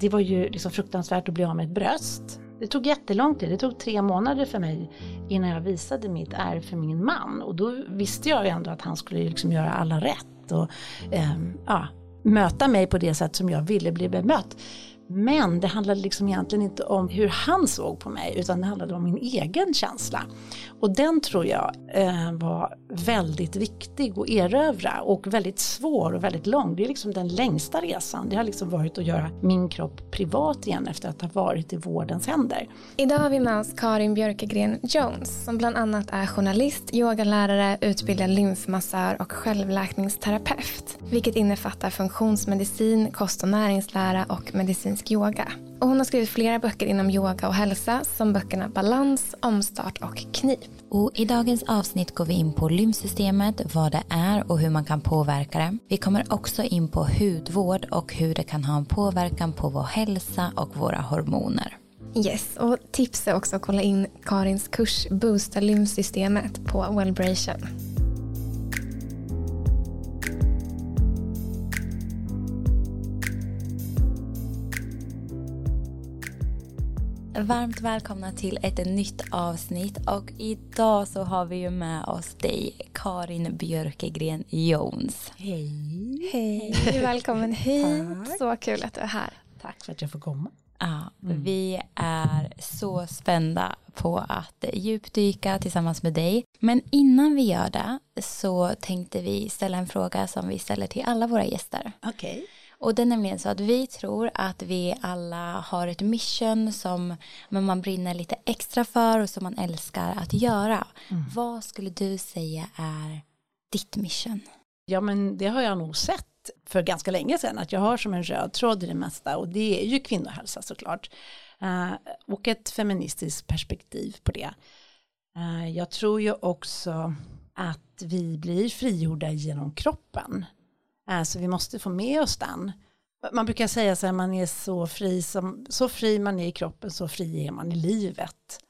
det var ju liksom fruktansvärt att bli av med ett bröst. Det tog jättelång tid, det tog tre månader för mig innan jag visade mitt ärr för min man. Och då visste jag ju ändå att han skulle liksom göra alla rätt och eh, ja, möta mig på det sätt som jag ville bli bemött. Men det handlade liksom egentligen inte om hur han såg på mig utan det handlade om min egen känsla. Och den tror jag eh, var väldigt viktig att erövra och väldigt svår och väldigt lång. Det är liksom den längsta resan. Det har liksom varit att göra min kropp privat igen efter att ha varit i vårdens händer. Idag har vi med oss Karin Björkegren Jones som bland annat är journalist, yogalärare, utbildad lymfmassör och självläkningsterapeut. Vilket innefattar funktionsmedicin, kost och näringslära och medicinsk yoga. Och hon har skrivit flera böcker inom yoga och hälsa som böckerna Balans, Omstart och Knip. Och I dagens avsnitt går vi in på lymfsystemet, vad det är och hur man kan påverka det. Vi kommer också in på hudvård och hur det kan ha en påverkan på vår hälsa och våra hormoner. Yes, och tips är också att kolla in Karins kurs Boosta lymfsystemet på Wellbration. Varmt välkomna till ett nytt avsnitt och idag så har vi ju med oss dig Karin Björkegren Jones. Hej! Hej, välkommen hit. Tack. Så kul att du är här. Tack för att jag får komma. Ja, mm. Vi är så spända på att djupdyka tillsammans med dig. Men innan vi gör det så tänkte vi ställa en fråga som vi ställer till alla våra gäster. Okej. Okay. Och det är nämligen så att vi tror att vi alla har ett mission som man brinner lite extra för och som man älskar att göra. Mm. Vad skulle du säga är ditt mission? Ja men det har jag nog sett för ganska länge sedan att jag har som en röd tråd i det mesta och det är ju kvinnohälsa såklart. Uh, och ett feministiskt perspektiv på det. Uh, jag tror ju också att vi blir frigjorda genom kroppen. Så vi måste få med oss den. Man brukar säga så här, man är så fri, som, så fri man är i kroppen, så fri är man i livet.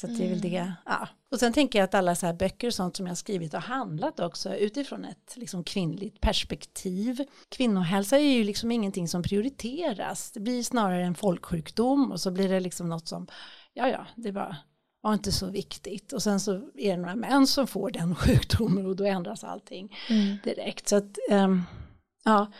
Så det är väl det. Mm. Ja. Och sen tänker jag att alla så här böcker och sånt som jag skrivit har handlat också utifrån ett liksom kvinnligt perspektiv. Kvinnohälsa är ju liksom ingenting som prioriteras. Det blir snarare en folksjukdom och så blir det liksom något som, ja ja, det var, var inte så viktigt. Och sen så är det några män som får den sjukdomen och då ändras allting mm. direkt. Så att, um, ja,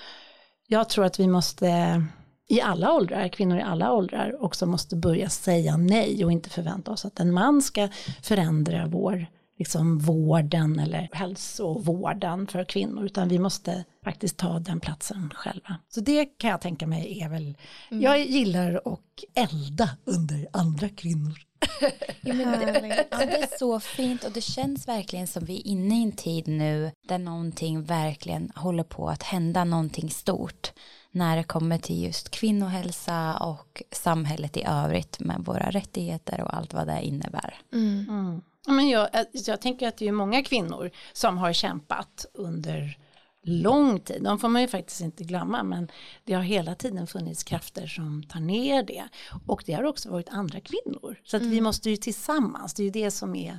jag tror att vi måste i alla åldrar, kvinnor i alla åldrar också måste börja säga nej och inte förvänta oss att en man ska förändra vår liksom vården eller hälsovården för kvinnor utan vi måste faktiskt ta den platsen själva. Så det kan jag tänka mig är väl, mm. jag gillar att elda under andra kvinnor. Ja, men det, ja, det är så fint och det känns verkligen som vi är inne i en tid nu där någonting verkligen håller på att hända någonting stort när det kommer till just kvinnohälsa och samhället i övrigt med våra rättigheter och allt vad det innebär. Mm. Mm. Men jag, jag tänker att det är många kvinnor som har kämpat under lång tid. De får man ju faktiskt inte glömma men det har hela tiden funnits krafter som tar ner det. Och det har också varit andra kvinnor. Så att mm. vi måste ju tillsammans, det är ju det som är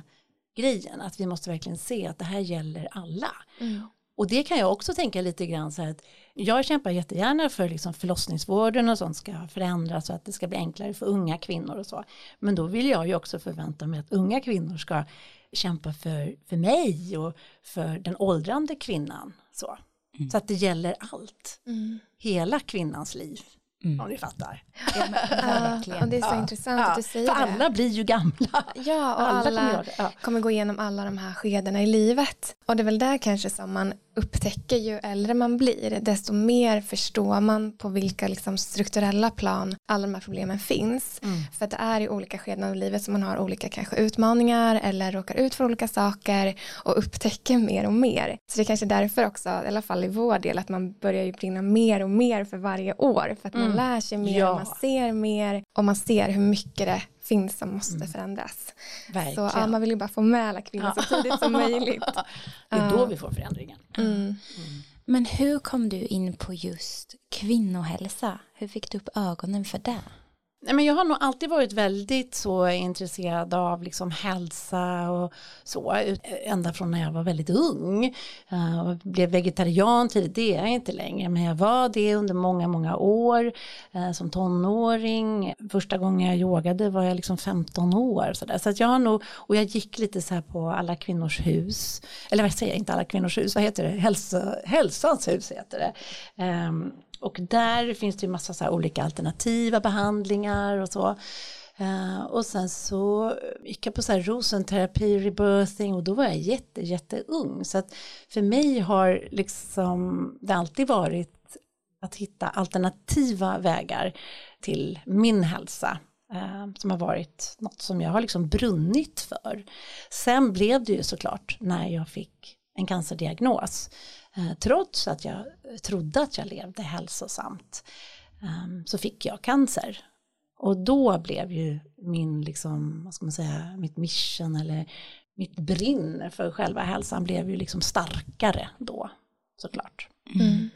grejen, att vi måste verkligen se att det här gäller alla. Mm. Och det kan jag också tänka lite grann så att jag kämpar jättegärna för liksom förlossningsvården och sånt ska förändras så att det ska bli enklare för unga kvinnor och så. Men då vill jag ju också förvänta mig att unga kvinnor ska kämpa för, för mig och för den åldrande kvinnan. Så, mm. så att det gäller allt, mm. hela kvinnans liv. Mm. Om ni fattar. Ja, ja, och det är så ja, intressant ja, att du säger för det. alla blir ju gamla. Ja, och alla, alla kommer, ja. kommer, gå igenom alla de här skedena i livet. Och det är väl där kanske som man upptäcker ju äldre man blir, desto mer förstår man på vilka liksom strukturella plan alla de här problemen finns. Mm. För att det är i olika skeden av livet som man har olika kanske utmaningar eller råkar ut för olika saker och upptäcker mer och mer. Så det är kanske därför också, i alla fall i vår del, att man börjar ju brinna mer och mer för varje år. För att mm. Man lär sig mer, ja. man ser mer och man ser hur mycket det finns som måste mm. förändras. Verkligen. Så ja, man vill ju bara få med alla kvinnor så tidigt som möjligt. Det är då vi får förändringen. Mm. Mm. Men hur kom du in på just kvinnohälsa? Hur fick du upp ögonen för det? Nej, men jag har nog alltid varit väldigt så intresserad av liksom hälsa och så, ända från när jag var väldigt ung. Eh, jag blev vegetarian tidigt, det är jag inte längre, men jag var det under många, många år eh, som tonåring. Första gången jag yogade var jag liksom 15 år. Så, där. så att jag har nog, och jag gick lite så här på alla kvinnors hus, eller vad säger jag, inte alla kvinnors hus, vad heter det, Hälsa, hälsans hus heter det. Ehm, och där finns det ju massa så olika alternativa behandlingar och så. Uh, och sen så gick jag på så här rosenterapi, rebirthing och då var jag jätte, jätteung. Så att för mig har liksom det alltid varit att hitta alternativa vägar till min hälsa. Uh, som har varit något som jag har liksom brunnit för. Sen blev det ju såklart när jag fick en cancerdiagnos Eh, trots att jag eh, trodde att jag levde hälsosamt ehm, så fick jag cancer. Och då blev ju min, liksom, vad ska man säga, mitt mission eller mitt brinn för själva hälsan blev ju liksom starkare då såklart. Mm.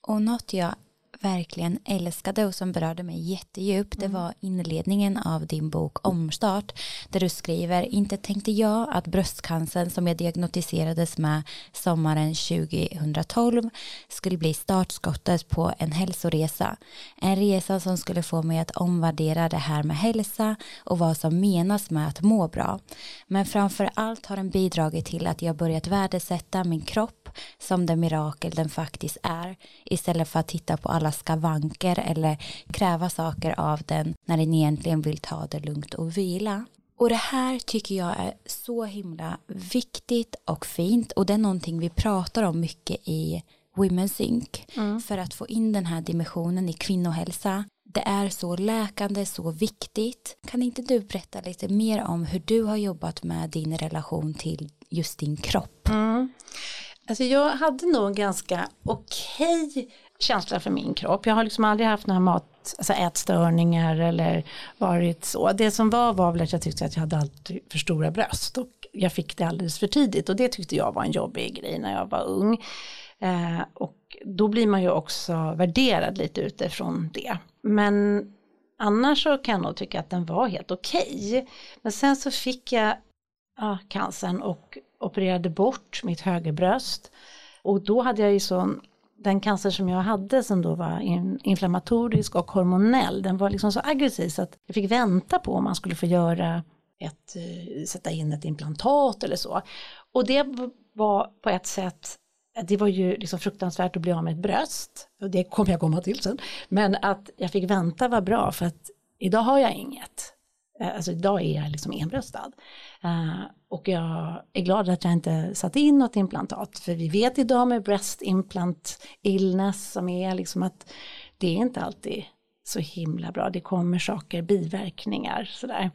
Och något jag verkligen älskade och som berörde mig jättedjupt. Det mm. var inledningen av din bok Omstart där du skriver inte tänkte jag att bröstcancern som jag diagnostiserades med sommaren 2012 skulle bli startskottet på en hälsoresa. En resa som skulle få mig att omvärdera det här med hälsa och vad som menas med att må bra. Men framför allt har den bidragit till att jag börjat värdesätta min kropp som det mirakel den faktiskt är istället för att titta på alla skavanker eller kräva saker av den när den egentligen vill ta det lugnt och vila. Och det här tycker jag är så himla viktigt och fint och det är någonting vi pratar om mycket i Women's Inc. Mm. För att få in den här dimensionen i kvinnohälsa. Det är så läkande, så viktigt. Kan inte du berätta lite mer om hur du har jobbat med din relation till just din kropp? Mm. Alltså jag hade nog ganska okej känsla för min kropp. Jag har liksom aldrig haft några mat, alltså ätstörningar eller varit så. Det som var var väl att jag tyckte att jag hade alltid för stora bröst och jag fick det alldeles för tidigt och det tyckte jag var en jobbig grej när jag var ung. Eh, och då blir man ju också värderad lite utifrån det. Men annars så kan jag nog tycka att den var helt okej. Okay. Men sen så fick jag ja, cancern och opererade bort mitt högerbröst. Och då hade jag ju sån, den cancer som jag hade som då var inflammatorisk och hormonell, den var liksom så aggressiv så att jag fick vänta på om man skulle få göra ett, eh, sätta in ett implantat eller så. Och det var på ett sätt, det var ju liksom fruktansvärt att bli av med ett bröst, och det kommer jag komma till sen, men att jag fick vänta var bra för att idag har jag inget. Eh, alltså idag är jag liksom enbröstad. Uh, eh, och jag är glad att jag inte satt in något implantat. För vi vet idag med breast implant illness som är liksom att det är inte alltid så himla bra. Det kommer saker, biverkningar sådär.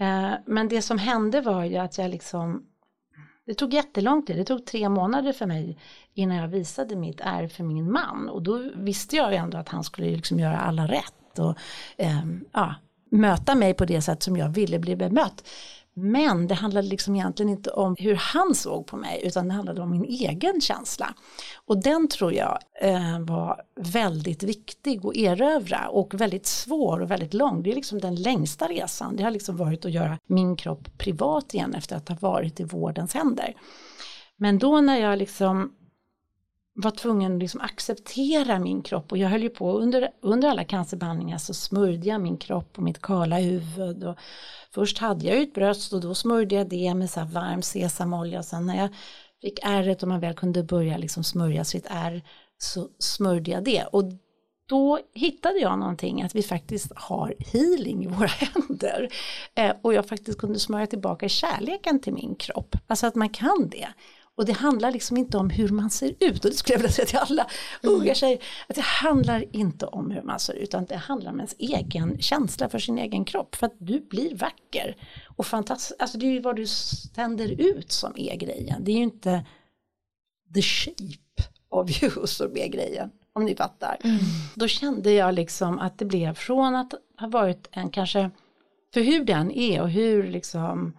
Uh, men det som hände var ju att jag liksom det tog jättelång tid, det tog tre månader för mig innan jag visade mitt ärr för min man och då visste jag ju ändå att han skulle liksom göra alla rätt och um, ja, möta mig på det sätt som jag ville bli bemött. Men det handlade liksom egentligen inte om hur han såg på mig utan det handlade om min egen känsla. Och den tror jag eh, var väldigt viktig att erövra och väldigt svår och väldigt lång. Det är liksom den längsta resan. Det har liksom varit att göra min kropp privat igen efter att ha varit i vårdens händer. Men då när jag liksom var tvungen att liksom acceptera min kropp. Och jag höll ju på under, under alla cancerbehandlingar så smörjde jag min kropp och mitt kala huvud. Och först hade jag ju ett bröst och då smörjde jag det med så här varm sesamolja. Och sen när jag fick ärret och man väl kunde börja liksom smörja sitt ärr så smörjde jag det. Och då hittade jag någonting att vi faktiskt har healing i våra händer. Eh, och jag faktiskt kunde smörja tillbaka kärleken till min kropp, alltså att man kan det och det handlar liksom inte om hur man ser ut och det skulle jag vilja säga till alla mm. unga tjejer. Att det handlar inte om hur man ser ut utan det handlar om ens egen känsla för sin egen kropp. För att du blir vacker och fantastisk. Alltså det är ju vad du tänder ut som är grejen. Det är ju inte the shape of you som är grejen. Om ni fattar. Mm. Då kände jag liksom att det blev från att ha varit en kanske för hur den är och hur liksom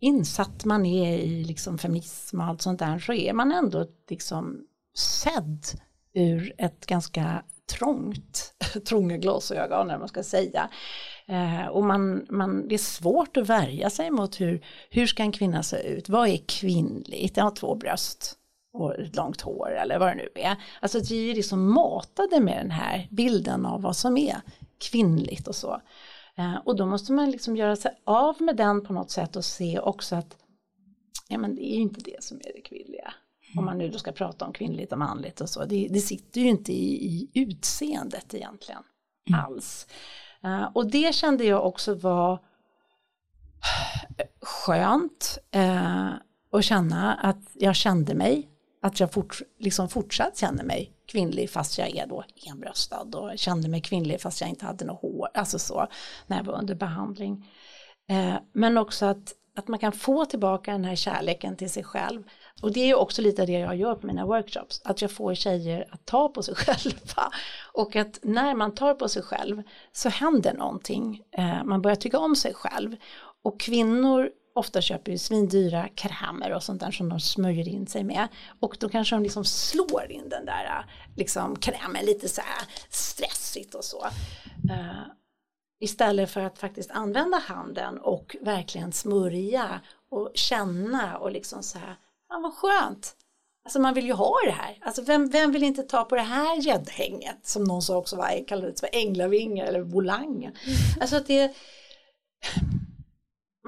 insatt man är i liksom feminism och allt sånt där så är man ändå liksom sedd ur ett ganska trångt, trånga glasögon eller man ska säga. Eh, och man, man, det är svårt att värja sig mot hur, hur ska en kvinna se ut, vad är kvinnligt, jag har två bröst och ett långt hår eller vad det nu är. Alltså att vi är liksom matade med den här bilden av vad som är kvinnligt och så. Eh, och då måste man liksom göra sig av med den på något sätt och se också att ja men det är ju inte det som är det kvinnliga. Om man nu då ska prata om kvinnligt och manligt och så. Det, det sitter ju inte i, i utseendet egentligen mm. alls. Uh, och det kände jag också var skönt uh, att känna att jag kände mig, att jag fort, liksom fortsatt känner mig kvinnlig fast jag är då enbröstad och kände mig kvinnlig fast jag inte hade något hår, alltså så, när jag var under behandling. Eh, men också att, att man kan få tillbaka den här kärleken till sig själv och det är ju också lite det jag gör på mina workshops, att jag får tjejer att ta på sig själva. Och att när man tar på sig själv så händer någonting, eh, man börjar tycka om sig själv. Och kvinnor ofta köper ju svindyra krämer och sånt där som de smörjer in sig med. Och då kanske de liksom slår in den där liksom, krämen lite så här stressigt och så. Uh, istället för att faktiskt använda handen och verkligen smörja och känna och liksom så här ja, vad skönt. Alltså man vill ju ha det här. Alltså vem, vem vill inte ta på det här gäddhänget som någon sa också var, kallades för änglavingar eller volangen. Mm. Alltså att det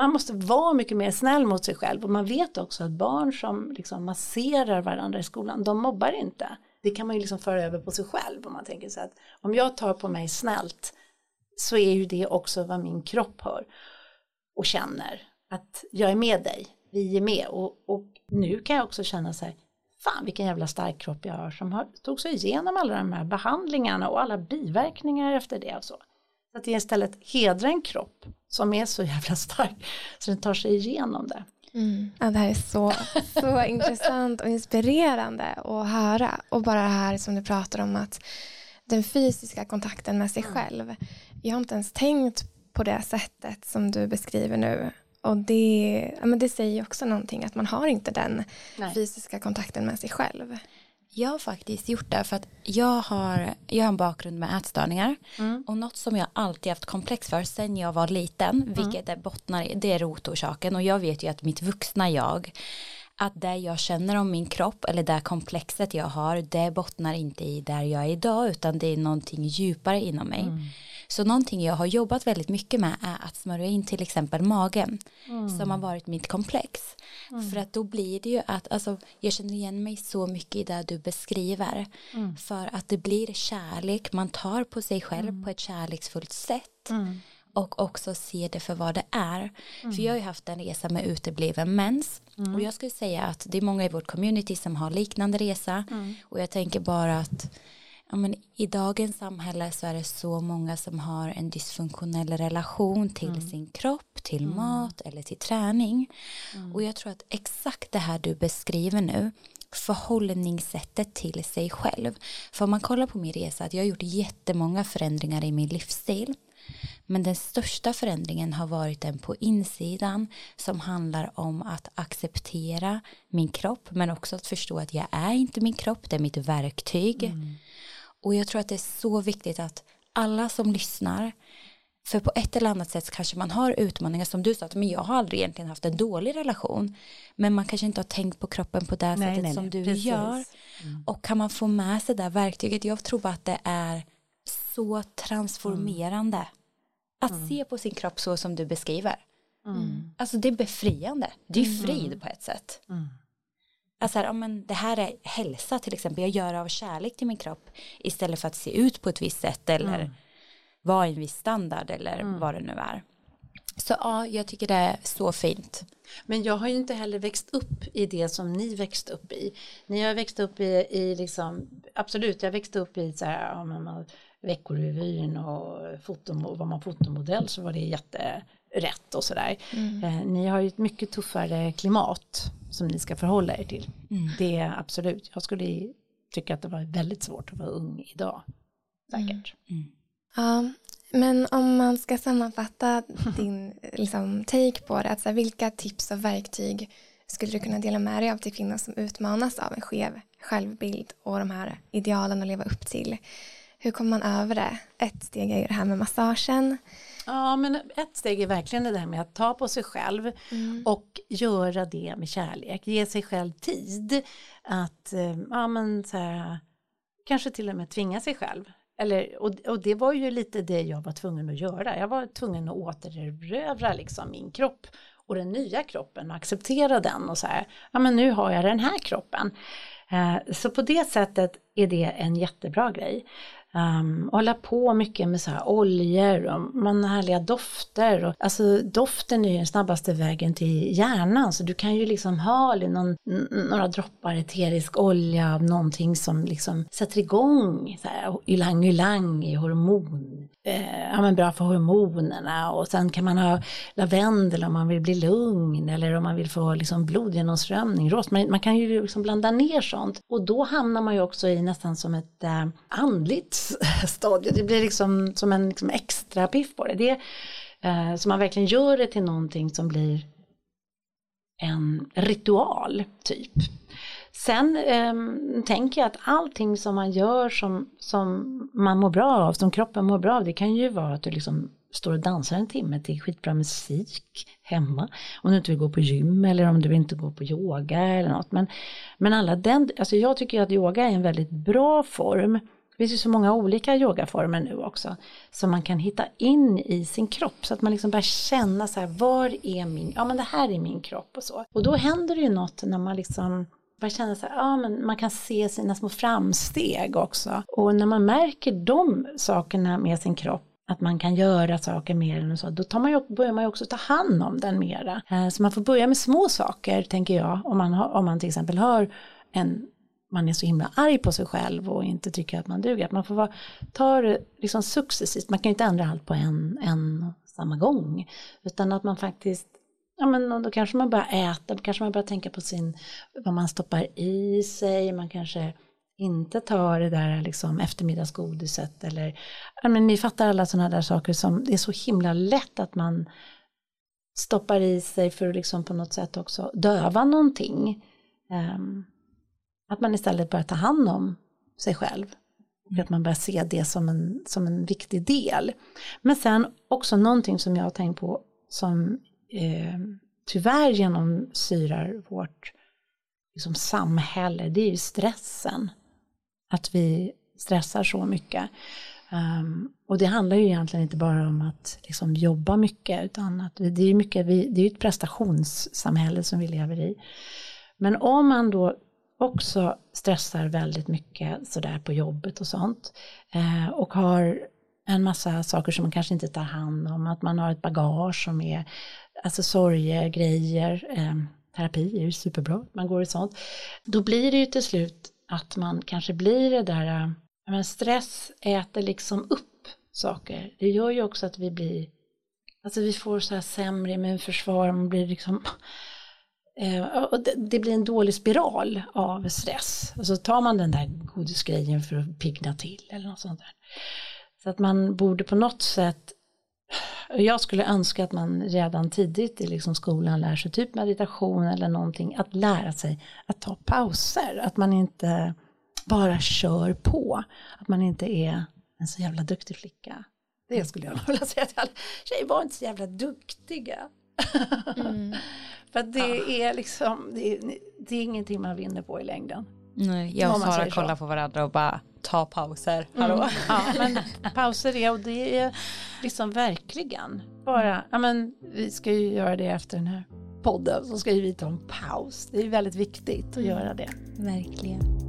man måste vara mycket mer snäll mot sig själv och man vet också att barn som liksom masserar varandra i skolan, de mobbar inte. Det kan man ju liksom föra över på sig själv om man tänker så att om jag tar på mig snällt så är ju det också vad min kropp hör och känner att jag är med dig, vi är med och, och nu kan jag också känna så här, fan vilken jävla stark kropp jag har som har, tog sig igenom alla de här behandlingarna och alla biverkningar efter det och så. Så att det istället hedra en kropp som är så jävla stark så den tar sig igenom det. Mm. Ja, det här är så, så intressant och inspirerande att höra. Och bara det här som du pratar om att den fysiska kontakten med sig själv. Jag har inte ens tänkt på det sättet som du beskriver nu. Och det, ja, men det säger också någonting att man har inte den Nej. fysiska kontakten med sig själv. Jag har faktiskt gjort det för att jag har, jag har en bakgrund med ätstörningar mm. och något som jag alltid haft komplex för sen jag var liten, mm. vilket är bottnar i, det är rotorsaken och jag vet ju att mitt vuxna jag att det jag känner om min kropp eller det komplexet jag har det bottnar inte i där jag är idag utan det är någonting djupare inom mig. Mm. Så någonting jag har jobbat väldigt mycket med är att smörja in till exempel magen mm. som har varit mitt komplex. Mm. För att då blir det ju att, alltså jag känner igen mig så mycket i det du beskriver. Mm. För att det blir kärlek, man tar på sig själv mm. på ett kärleksfullt sätt mm. och också ser det för vad det är. Mm. För jag har ju haft en resa med utebliven mens mm. och jag skulle säga att det är många i vårt community som har liknande resa mm. och jag tänker bara att ja, men i dagens samhälle så är det så många som har en dysfunktionell relation till mm. sin kropp, till mm. mat eller till träning. Mm. Och jag tror att exakt det här du beskriver nu, förhållningssättet till sig själv. För om man kollar på min resa, att jag har gjort jättemånga förändringar i min livsstil. Men den största förändringen har varit den på insidan som handlar om att acceptera min kropp men också att förstå att jag är inte min kropp, det är mitt verktyg. Mm. Och jag tror att det är så viktigt att alla som lyssnar för på ett eller annat sätt kanske man har utmaningar som du sa att men jag har aldrig egentligen haft en dålig relation men man kanske inte har tänkt på kroppen på det nej, sättet nej, som nej, du precis. gör mm. och kan man få med sig det verktyget jag tror bara att det är så transformerande mm. att mm. se på sin kropp så som du beskriver mm. alltså det är befriande det är mm. frid på ett sätt mm. Alltså här, ja, men det här är hälsa till exempel. Jag gör av kärlek till min kropp istället för att se ut på ett visst sätt eller mm. vara i en viss standard eller mm. vad det nu är. Så ja, jag tycker det är så fint. Men jag har ju inte heller växt upp i det som ni växte upp i. Ni har växt upp i, i liksom, absolut, jag växte upp i så här, ja, man, Veckorevyn och fotom, var man fotomodell så var det jätterätt och sådär. Mm. Eh, ni har ju ett mycket tuffare klimat som ni ska förhålla er till. Mm. Det är absolut, jag skulle tycka att det var väldigt svårt att vara ung idag. Säkert. Mm. Mm. Ja, men om man ska sammanfatta din liksom, take på det, att, så här, vilka tips och verktyg skulle du kunna dela med dig av till kvinnor som utmanas av en skev självbild och de här idealen att leva upp till? hur kommer man över det? Ett steg är ju det här med massagen. Ja, men ett steg är verkligen det där med att ta på sig själv mm. och göra det med kärlek. Ge sig själv tid att, eh, ja men så här, kanske till och med tvinga sig själv. Eller, och, och det var ju lite det jag var tvungen att göra. Jag var tvungen att återerövra liksom min kropp och den nya kroppen och acceptera den och så här, ja men nu har jag den här kroppen. Eh, så på det sättet är det en jättebra grej. Um, hålla på mycket med så här oljor och man härliga dofter. Och, alltså doften är ju den snabbaste vägen till hjärnan så du kan ju liksom ha någon, några droppar eterisk olja av någonting som liksom sätter igång så här, ylang ylang i hormon. Eh, ja men bra för hormonerna och sen kan man ha lavendel om man vill bli lugn eller om man vill få liksom blodgenomströmning, rosmarin. Man kan ju liksom blanda ner sånt och då hamnar man ju också i nästan som ett eh, andligt stadie. Det blir liksom som en liksom extra piff på det. det eh, så man verkligen gör det till någonting som blir en ritual typ. Sen eh, tänker jag att allting som man gör som, som man mår bra av, som kroppen mår bra av, det kan ju vara att du liksom står och dansar en timme till skitbra musik hemma. Om du inte vill gå på gym eller om du inte går på yoga eller något. Men, men alla den, alltså jag tycker att yoga är en väldigt bra form finns ju så många olika yogaformer nu också som man kan hitta in i sin kropp så att man liksom börjar känna så här var är min, ja men det här är min kropp och så. Och då händer det ju något när man liksom börjar känna så här, ja men man kan se sina små framsteg också. Och när man märker de sakerna med sin kropp att man kan göra saker mer än så, då tar man ju, börjar man ju också ta hand om den mera. Eh, så man får börja med små saker, tänker jag, om man, har, om man till exempel har en man är så himla arg på sig själv och inte tycker att man duger. Att man får vara, ta det liksom successivt, man kan ju inte ändra allt på en, en samma gång. Utan att man faktiskt, ja men då kanske man börjar äta, då kanske man börjar tänka på sin, vad man stoppar i sig, man kanske inte tar det där liksom eftermiddagsgodiset eller, ja men ni fattar alla sådana där saker som, det är så himla lätt att man stoppar i sig för att liksom på något sätt också döva någonting. Um, att man istället börjar ta hand om sig själv. Och att man börjar se det som en, som en viktig del. Men sen också någonting som jag har tänkt på som eh, tyvärr genomsyrar vårt liksom, samhälle, det är ju stressen. Att vi stressar så mycket. Um, och det handlar ju egentligen inte bara om att liksom, jobba mycket, utan att det är mycket, vi, det är ett prestationssamhälle som vi lever i. Men om man då också stressar väldigt mycket sådär på jobbet och sånt. Eh, och har en massa saker som man kanske inte tar hand om, att man har ett bagage som är alltså sorgegrejer, eh, terapi är ju superbra, man går i sånt. Då blir det ju till slut att man kanske blir det där, eh, men stress äter liksom upp saker. Det gör ju också att vi blir, alltså vi får så här sämre immunförsvar, man blir liksom Eh, och det blir en dålig spiral av stress. Och så tar man den där godisgrejen för att pigna till eller något sånt där. Så att man borde på något sätt jag skulle önska att man redan tidigt i liksom skolan lär sig typ meditation eller någonting, att lära sig att ta pauser, att man inte bara kör på, att man inte är en så jävla duktig flicka. Det skulle jag vilja säga till alla tjejer, var inte så jävla duktiga. Mm. För det ja. är liksom, det är, det är ingenting man vinner på i längden. Nej, jag och Sara kollar på varandra och bara ta pauser. Mm. Ja, men pauser är, och det är liksom verkligen bara, ja men vi ska ju göra det efter den här podden så ska ju vi ta en paus. Det är väldigt viktigt att mm. göra det. Verkligen.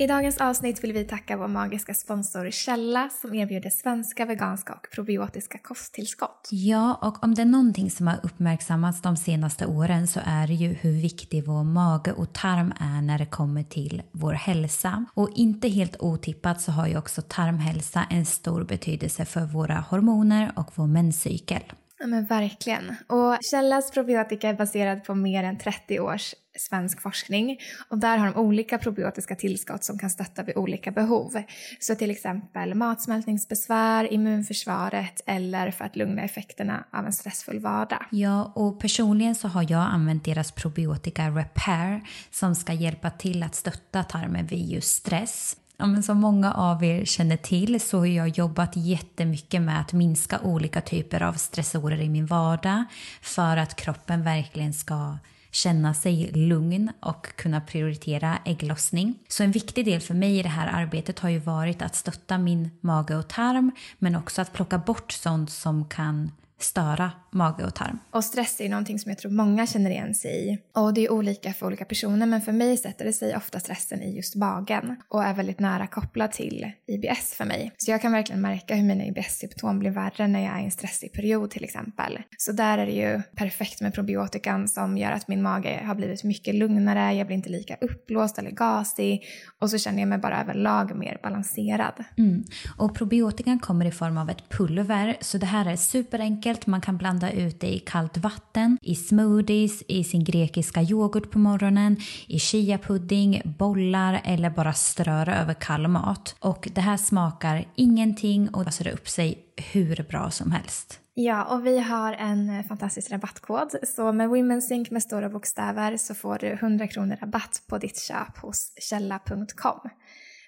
I dagens avsnitt vill vi tacka vår magiska sponsor Källa som erbjuder svenska, veganska och probiotiska kosttillskott. Ja, och om det är någonting som har uppmärksammats de senaste åren så är det ju hur viktig vår mage och tarm är när det kommer till vår hälsa. Och inte helt otippat så har ju också tarmhälsa en stor betydelse för våra hormoner och vår menscykel. Ja, men verkligen. Och Källas probiotika är baserad på mer än 30 års svensk forskning och där har de olika probiotiska tillskott som kan stötta vid olika behov. Så till exempel matsmältningsbesvär, immunförsvaret eller för att lugna effekterna av en stressfull vardag. Ja, och personligen så har jag använt deras probiotika Repair som ska hjälpa till att stötta tarmen vid just stress. Ja, men som många av er känner till så har jag jobbat jättemycket med att minska olika typer av stressorer i min vardag för att kroppen verkligen ska känna sig lugn och kunna prioritera ägglossning. Så en viktig del för mig i det här arbetet har ju varit att stötta min mage och tarm men också att plocka bort sånt som kan störa mage och tarm. Och stress är någonting som jag tror många känner igen sig i. Och det är olika för olika personer men för mig sätter det sig ofta stressen i just magen och är väldigt nära kopplad till IBS för mig. Så jag kan verkligen märka hur mina IBS-symptom blir värre när jag är i en stressig period till exempel. Så där är det ju perfekt med probiotikan som gör att min mage har blivit mycket lugnare, jag blir inte lika uppblåst eller gasig och så känner jag mig bara överlag mer balanserad. Mm. Och probiotikan kommer i form av ett pulver så det här är superenkelt, man kan blanda blanda ut det i kallt vatten, i smoothies, i sin grekiska yoghurt på morgonen, i chiapudding, bollar eller bara ströra över kall mat. Och det här smakar ingenting och löser upp sig hur bra som helst. Ja, och vi har en eh, fantastisk rabattkod. Så med WomenSync med stora bokstäver så får du 100 kronor rabatt på ditt köp hos källa.com.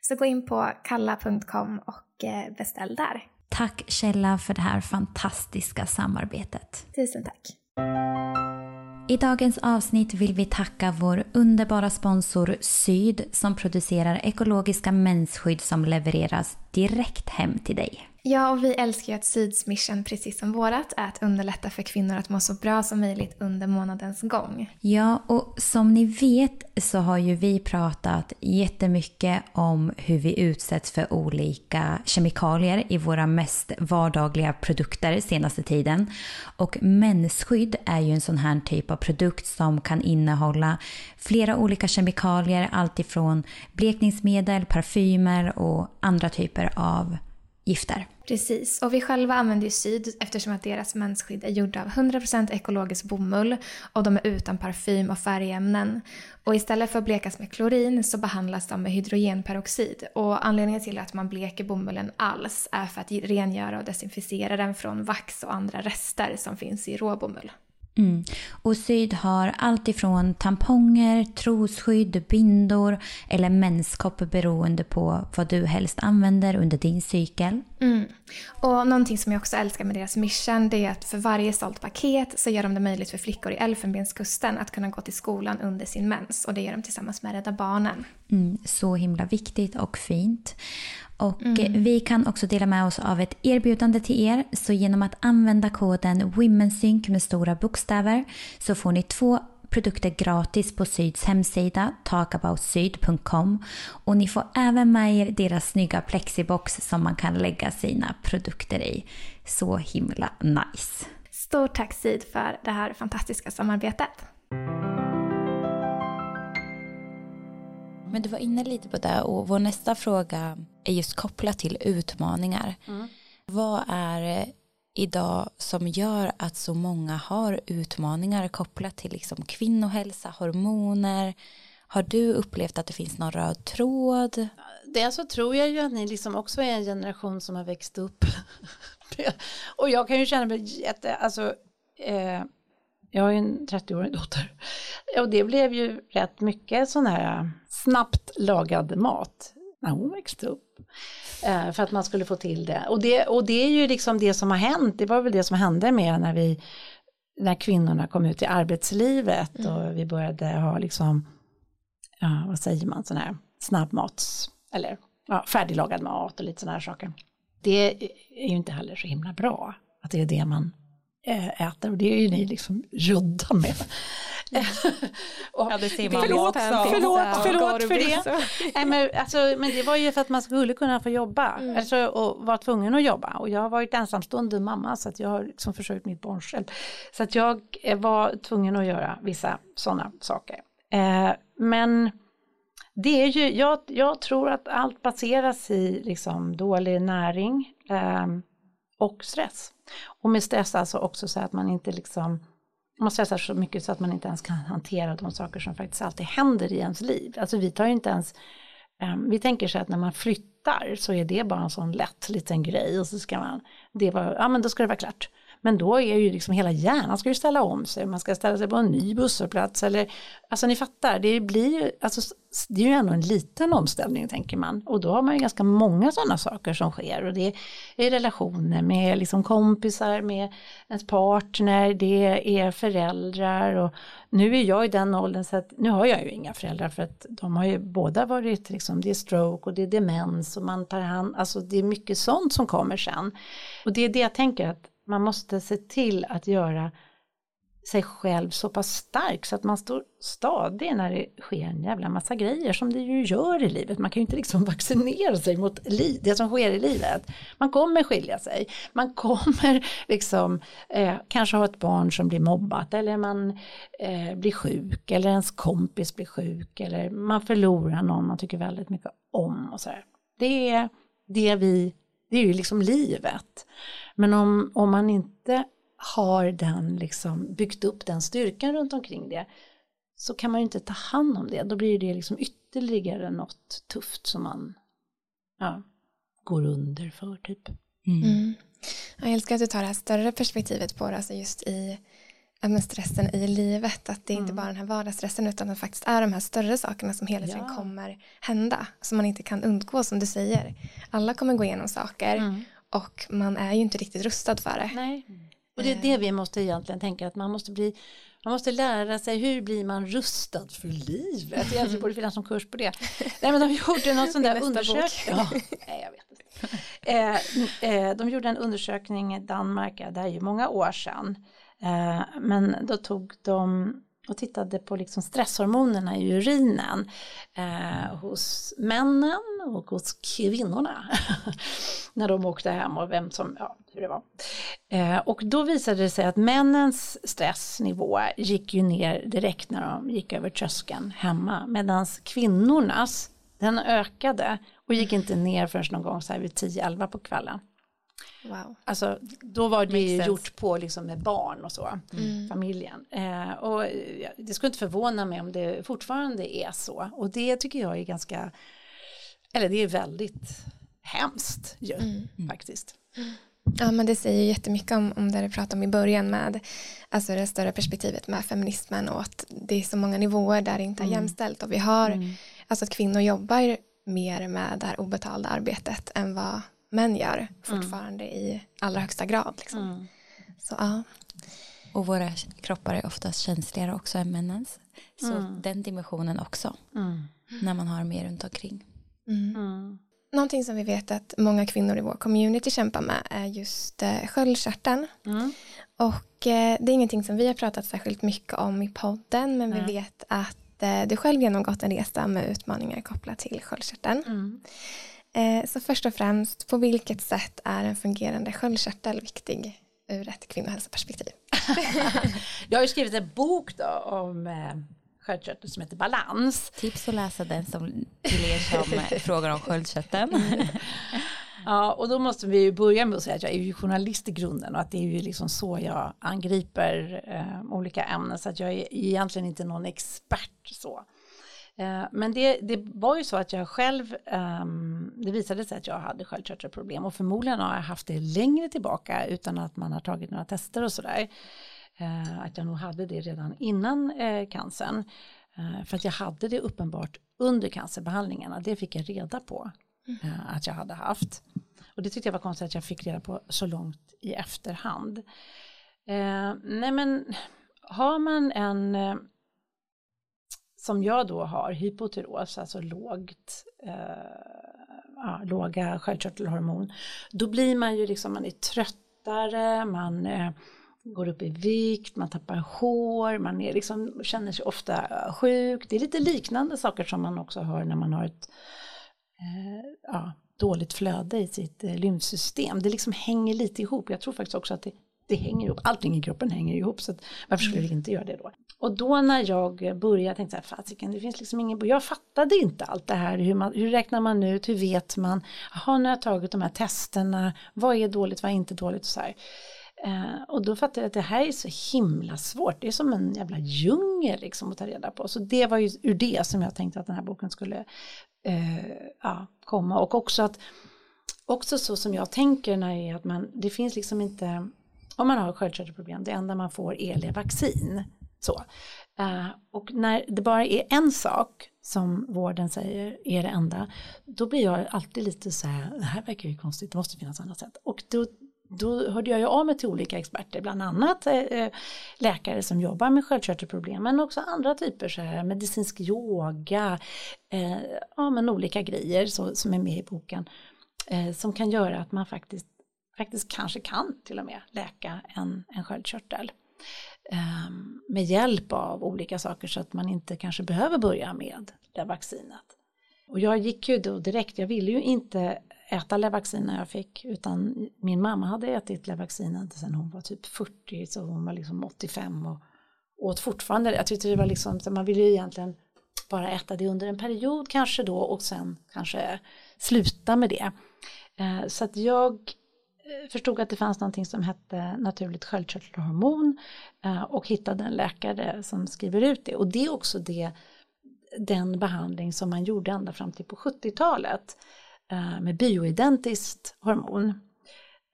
Så gå in på kalla.com och eh, beställ där. Tack Källa för det här fantastiska samarbetet. Tusen tack. I dagens avsnitt vill vi tacka vår underbara sponsor Syd som producerar ekologiska mensskydd som levereras direkt hem till dig. Ja, och vi älskar ju att Syds mission, precis som vårat, är att underlätta för kvinnor att må så bra som möjligt under månadens gång. Ja, och som ni vet så har ju vi pratat jättemycket om hur vi utsätts för olika kemikalier i våra mest vardagliga produkter senaste tiden. Och mensskydd är ju en sån här typ av produkt som kan innehålla flera olika kemikalier, alltifrån blekningsmedel, parfymer och andra typer av gifter. Precis, och vi själva använder ju Syd eftersom att deras mensskydd är gjorda av 100% ekologisk bomull och de är utan parfym och färgämnen. Och istället för att blekas med klorin så behandlas de med hydrogenperoxid. Och anledningen till att man bleker bomullen alls är för att rengöra och desinficera den från vax och andra rester som finns i råbomull. Mm. Och Syd har allt ifrån tamponger, trosskydd, bindor eller menskopp beroende på vad du helst använder under din cykel. Mm. Och någonting som jag också älskar med deras mission det är att för varje sålt paket så gör de det möjligt för flickor i Elfenbenskusten att kunna gå till skolan under sin mens och det gör de tillsammans med Rädda Barnen. Mm, så himla viktigt och fint. Och mm. vi kan också dela med oss av ett erbjudande till er. Så genom att använda koden WomenSync med stora bokstäver så får ni två produkter gratis på Syds hemsida talkaboutsyd.com och ni får även med er deras snygga plexibox som man kan lägga sina produkter i. Så himla nice! Stort tack Syd för det här fantastiska samarbetet. Men du var inne lite på det och vår nästa fråga är just kopplat till utmaningar. Mm. Vad är det idag som gör att så många har utmaningar kopplat till liksom kvinnohälsa, hormoner? Har du upplevt att det finns någon röd tråd? Det så tror jag ju att ni liksom också är en generation som har växt upp. och jag kan ju känna mig jätte, alltså eh, jag har ju en 30-årig dotter. Och det blev ju rätt mycket sån här snabbt lagad mat när hon växte upp. Eh, för att man skulle få till det. Och, det. och det är ju liksom det som har hänt, det var väl det som hände med när vi när kvinnorna kom ut i arbetslivet mm. och vi började ha liksom, ja vad säger man, sån här snabbmats, eller ja, färdiglagad mat och lite sådana här saker. Det är ju inte heller så himla bra att det är det man Eh, äter och det är ju ni liksom rudda med. och, ja, det ser man förlåt, också. Förlåt, förlåt för det. Nej, men, alltså, men det var ju för att man skulle kunna få jobba mm. alltså, och vara tvungen att jobba. Och jag har varit ensamstående mamma så att jag har liksom försörjt mitt barn själv. Så att jag var tvungen att göra vissa sådana saker. Eh, men det är ju, jag, jag tror att allt baseras i liksom dålig näring eh, och stress. Och med stress alltså också så att man inte liksom man stressar så mycket så att man inte ens kan hantera de saker som faktiskt alltid händer i ens liv. Alltså vi tar ju inte ens, um, vi tänker så att när man flyttar så är det bara en sån lätt liten grej och så ska man, det var, ja men då ska det vara klart. Men då är ju liksom hela hjärnan ska ju ställa om sig, man ska ställa sig på en ny busshållplats eller, alltså ni fattar, det blir ju, alltså det är ju ändå en liten omställning tänker man. Och då har man ju ganska många sådana saker som sker. Och det är relationer med liksom kompisar, med ens partner, det är föräldrar. Och nu är jag i den åldern så att nu har jag ju inga föräldrar för att de har ju båda varit liksom, det är stroke och det är demens och man tar hand, alltså det är mycket sånt som kommer sen. Och det är det jag tänker att man måste se till att göra sig själv så pass stark så att man står stadig när det sker en jävla massa grejer som det ju gör i livet. Man kan ju inte liksom vaccinera sig mot det som sker i livet. Man kommer skilja sig, man kommer liksom eh, kanske ha ett barn som blir mobbat eller man eh, blir sjuk eller ens kompis blir sjuk eller man förlorar någon man tycker väldigt mycket om och sådär. Det är det vi, det är ju liksom livet. Men om, om man inte har den liksom byggt upp den styrkan runt omkring det så kan man ju inte ta hand om det. Då blir det liksom ytterligare något tufft som man ja, går under för typ. Mm. Mm. Jag älskar att du tar det här större perspektivet på det, alltså just i men stressen i livet, att det är mm. inte bara den här vardagsstressen utan att det faktiskt är de här större sakerna som hela tiden ja. kommer hända, som man inte kan undgå som du säger. Alla kommer gå igenom saker mm. Och man är ju inte riktigt rustad för det. Nej. Och det är det vi måste egentligen tänka att man måste bli man måste lära sig hur blir man rustad för livet. Egentligen borde finnas som kurs på det. Nej men de gjorde någon sån där undersökning. Ja, nej, jag vet inte. Eh, eh, de gjorde en undersökning i Danmark, det är ju många år sedan. Eh, men då tog de och tittade på liksom stresshormonerna i urinen eh, hos männen och hos kvinnorna när de åkte hem och vem som, ja, hur det var. Eh, och då visade det sig att männens stressnivå gick ju ner direkt när de gick över tröskeln hemma medan kvinnornas den ökade och gick inte ner förrän någon gång så här vid 10-11 på kvällen. Wow. Alltså, då var det ju gjort på liksom med barn och så, mm. familjen. Eh, och det skulle inte förvåna mig om det fortfarande är så. Och det tycker jag är ganska, eller det är väldigt hemskt ju, mm. faktiskt. Ja men det säger jättemycket om, om det du pratade om i början med alltså det större perspektivet med feminismen och att det är så många nivåer där det inte är mm. jämställt och vi har mm. alltså att kvinnor jobbar mer med det här obetalda arbetet än vad män gör mm. fortfarande mm. i allra högsta grad. Liksom. Mm. Så, ja. Och våra kroppar är oftast känsligare också än männens. Så mm. den dimensionen också. Mm. När man har mer runt omkring. Mm. Någonting som vi vet att många kvinnor i vår community kämpar med är just eh, sköldkörteln. Och eh, det är ingenting som vi har pratat särskilt mycket om i podden men vi vet att eh, du själv genomgått en resa med utmaningar kopplat till sköldkörteln. Eh, så först och främst, på vilket sätt är en fungerande sköldkörtel viktig ur ett kvinnohälsoperspektiv? jag har ju skrivit en bok då om eh, sköldkörtel som heter Balans. Tips att läsa den som, till er som frågar om sköldkörteln. ja, och då måste vi ju börja med att säga att jag är ju journalist i grunden och att det är ju liksom så jag angriper eh, olika ämnen så att jag är egentligen inte någon expert så. Eh, men det, det var ju så att jag själv, um, det visade sig att jag hade sköldkörtelproblem och förmodligen har jag haft det längre tillbaka utan att man har tagit några tester och sådär. Uh, att jag nog hade det redan innan uh, cancern. För att jag hade det uppenbart under cancerbehandlingarna, det fick jag reda på mm. att jag hade haft. Och det tyckte jag var konstigt att jag fick reda på så långt i efterhand. nej men har man en som jag då har, hypotyros, alltså lågt, eh, ja, låga sköldkörtelhormon, då blir man ju liksom, man är tröttare, man eh, går upp i vikt, man tappar hår, man är liksom, känner sig ofta sjuk. Det är lite liknande saker som man också har när man har ett eh, ja, dåligt flöde i sitt eh, lymfsystem. Det liksom hänger lite ihop. Jag tror faktiskt också att det, det hänger ihop. Allting i kroppen hänger ihop. Så att, varför skulle vi inte göra det då? Och då när jag började tänkte jag, fasiken det finns liksom ingen, jag fattade inte allt det här, hur, man, hur räknar man ut, hur vet man, jaha nu har jag tagit de här testerna, vad är dåligt, vad är inte dåligt och så här. Eh, och då fattade jag att det här är så himla svårt. Det är som en jävla djungel liksom att ta reda på. Så det var ju ur det som jag tänkte att den här boken skulle eh, ja, komma. Och också att också så som jag tänker när är att man, det finns liksom inte, om man har sköldkörtelproblem, det enda man får är vaccin. Så. Uh, och när det bara är en sak som vården säger är det enda, då blir jag alltid lite så här, det här verkar ju konstigt, det måste finnas andra sätt. Och då, då hörde jag ju av mig till olika experter, bland annat eh, eh läkare som jobbar med sköldkörtelproblem, men också andra typer, så här, medicinsk yoga, eh, ja men olika grejer så, som är med i boken, eh, som kan göra att man faktiskt, faktiskt kanske kan till och med läka en, en sköldkörtel. Ehm, med hjälp av olika saker så att man inte kanske behöver börja med det vaccinet. Och jag gick ju då direkt, jag ville ju inte äta Levaxin när jag fick utan min mamma hade ätit Levaxin sedan hon var typ 40 så hon var liksom 85 och åt fortfarande, jag tyckte det var liksom, man ville ju egentligen bara äta det under en period kanske då och sen kanske sluta med det. Eh, så att jag förstod att det fanns någonting som hette naturligt sköldkörtelhormon eh, och hittade en läkare som skriver ut det och det är också det den behandling som man gjorde ända fram till på 70-talet eh, med bioidentiskt hormon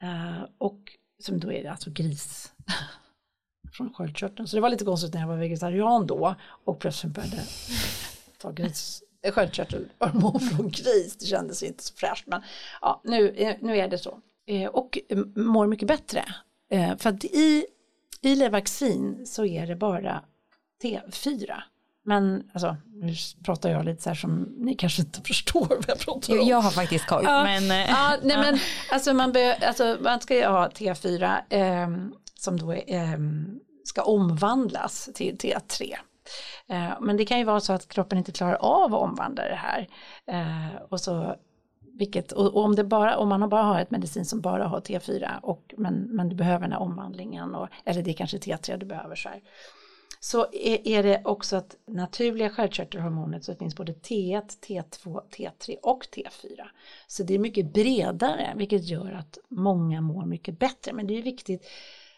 eh, och som då är alltså gris från sköldkörteln så det var lite konstigt när jag var vegetarian då och plötsligt började ta gris sköldkörtelhormon från gris. Det kändes inte så fräscht men ja, nu, nu är det så. Eh, och mår mycket bättre. Eh, för att i, i Levaxin så är det bara T4. Men alltså, nu pratar jag lite så här som ni kanske inte förstår vad jag pratar om. Jag har faktiskt koll. Ja, men, ja, nej, ja. men alltså man, be, alltså man ska ju ha T4 eh, som då eh, ska omvandlas till T3. Eh, men det kan ju vara så att kroppen inte klarar av att omvandla det här. Eh, och så vilket, och, om, det bara, om man bara har ett medicin som bara har T4 och, men, men du behöver den här omvandlingen och, eller det är kanske T3 du behöver så här. Så är, är det också att naturliga sköldkörtelhormonet så finns både T1, T2, T3 och T4. Så det är mycket bredare vilket gör att många mår mycket bättre. Men det är viktigt